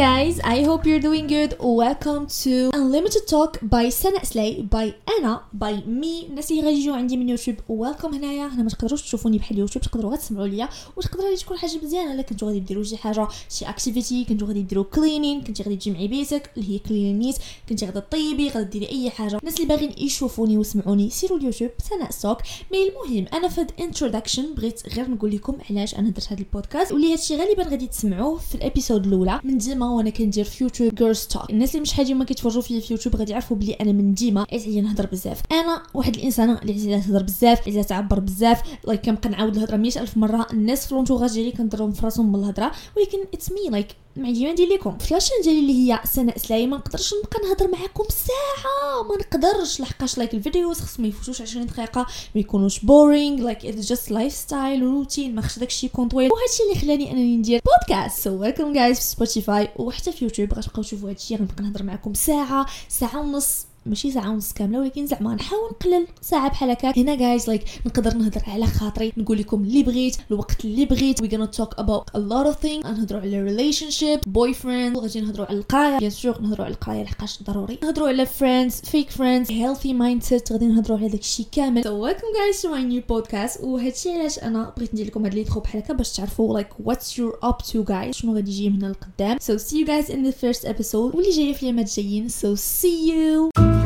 guys, I hope you're doing good. Welcome to Unlimited Talk by Sana Slay by أنا by me. الناس اللي غيجيو عندي من يوتيوب welcome هنايا. هنا ما تقدروش تشوفوني بحال يوتيوب تقدروا غير تسمعوا ليا وتقدر غادي تكون حاجة مزيانة الا كنتو غادي ديروا شي حاجة شي activity كنتو غادي ديروا cleaning كنتي غادي تجمعي بيتك اللي هي كلينيت كنتي غادي طيبي غادي ديري أي حاجة. الناس اللي باغيين يشوفوني ويسمعوني سيروا اليوتيوب Sana's Talk mais المهم أنا في ال introduction بغيت غير نقول لكم علاش أنا درت هذا البودكاست واللي هادشي غالبا غادي تسمعوه في ال episode الأولى. من ديما وأنا كندير في يوتيوب girls talk الناس اللي من شحال وهما كيتفرجوا فيا في يوتيوب غادي يعرفوا بلي أنا من ديما عزيز عليا نهضر بزاف. أنا واحد الإنسانة اللي عزيز عليها تهضر بزاف عزيز تعبر بزاف like كنبقى نعاود الهضرة مئة ألف مرة. الناس في l'entourage ديالي كنضرهم في راسهم بالهضره ولكن it's me like ما ندير لكم في la chaîne ديالي اللي هي سناء سلاي ما نقدرش نبقى نهضر معاكم ساعة. ما نقدرش. لحقاش like ال videos خصهم ما يفوتوش 20 دقيقة ما يكونوش boring like it's just lifestyle routine ما خصش داكشي يكون طويل وهادشي اللي خلاني أنني ندير بودكاست so welcome guys في سبوتيفاي وحتى في يوتيوب غتبقاو تشوفوا هادشي غنبقى نهضر معاكم ساعة ساعة ونص. ماشي ساعه ونص كامله ولكن زعما نحاول نقلل ساعة بحال هكا هنا guys like نقدر نهضر على خاطري نقول لكم اللي بغيت الوقت اللي بغيت. we gonna talk about a lot of things. نهضروا على relationship boyfriend غادي نهضروا على القرايه bien sûr نهضروا على القرايه لحقاش ضروري. نهضروا على friends fake friends healthy mindset. غادي نهضروا على داكشي كامل. So welcome guys to my new podcast. وهادشي علاش أنا بغيت ندير لكم هاد الانترو بحال هكا باش تعرفوا like what's you're up to guys شنو غادي يجي من القدام؟ So see you guys in the first episode. واللي جاية في اليامات جايين so see you!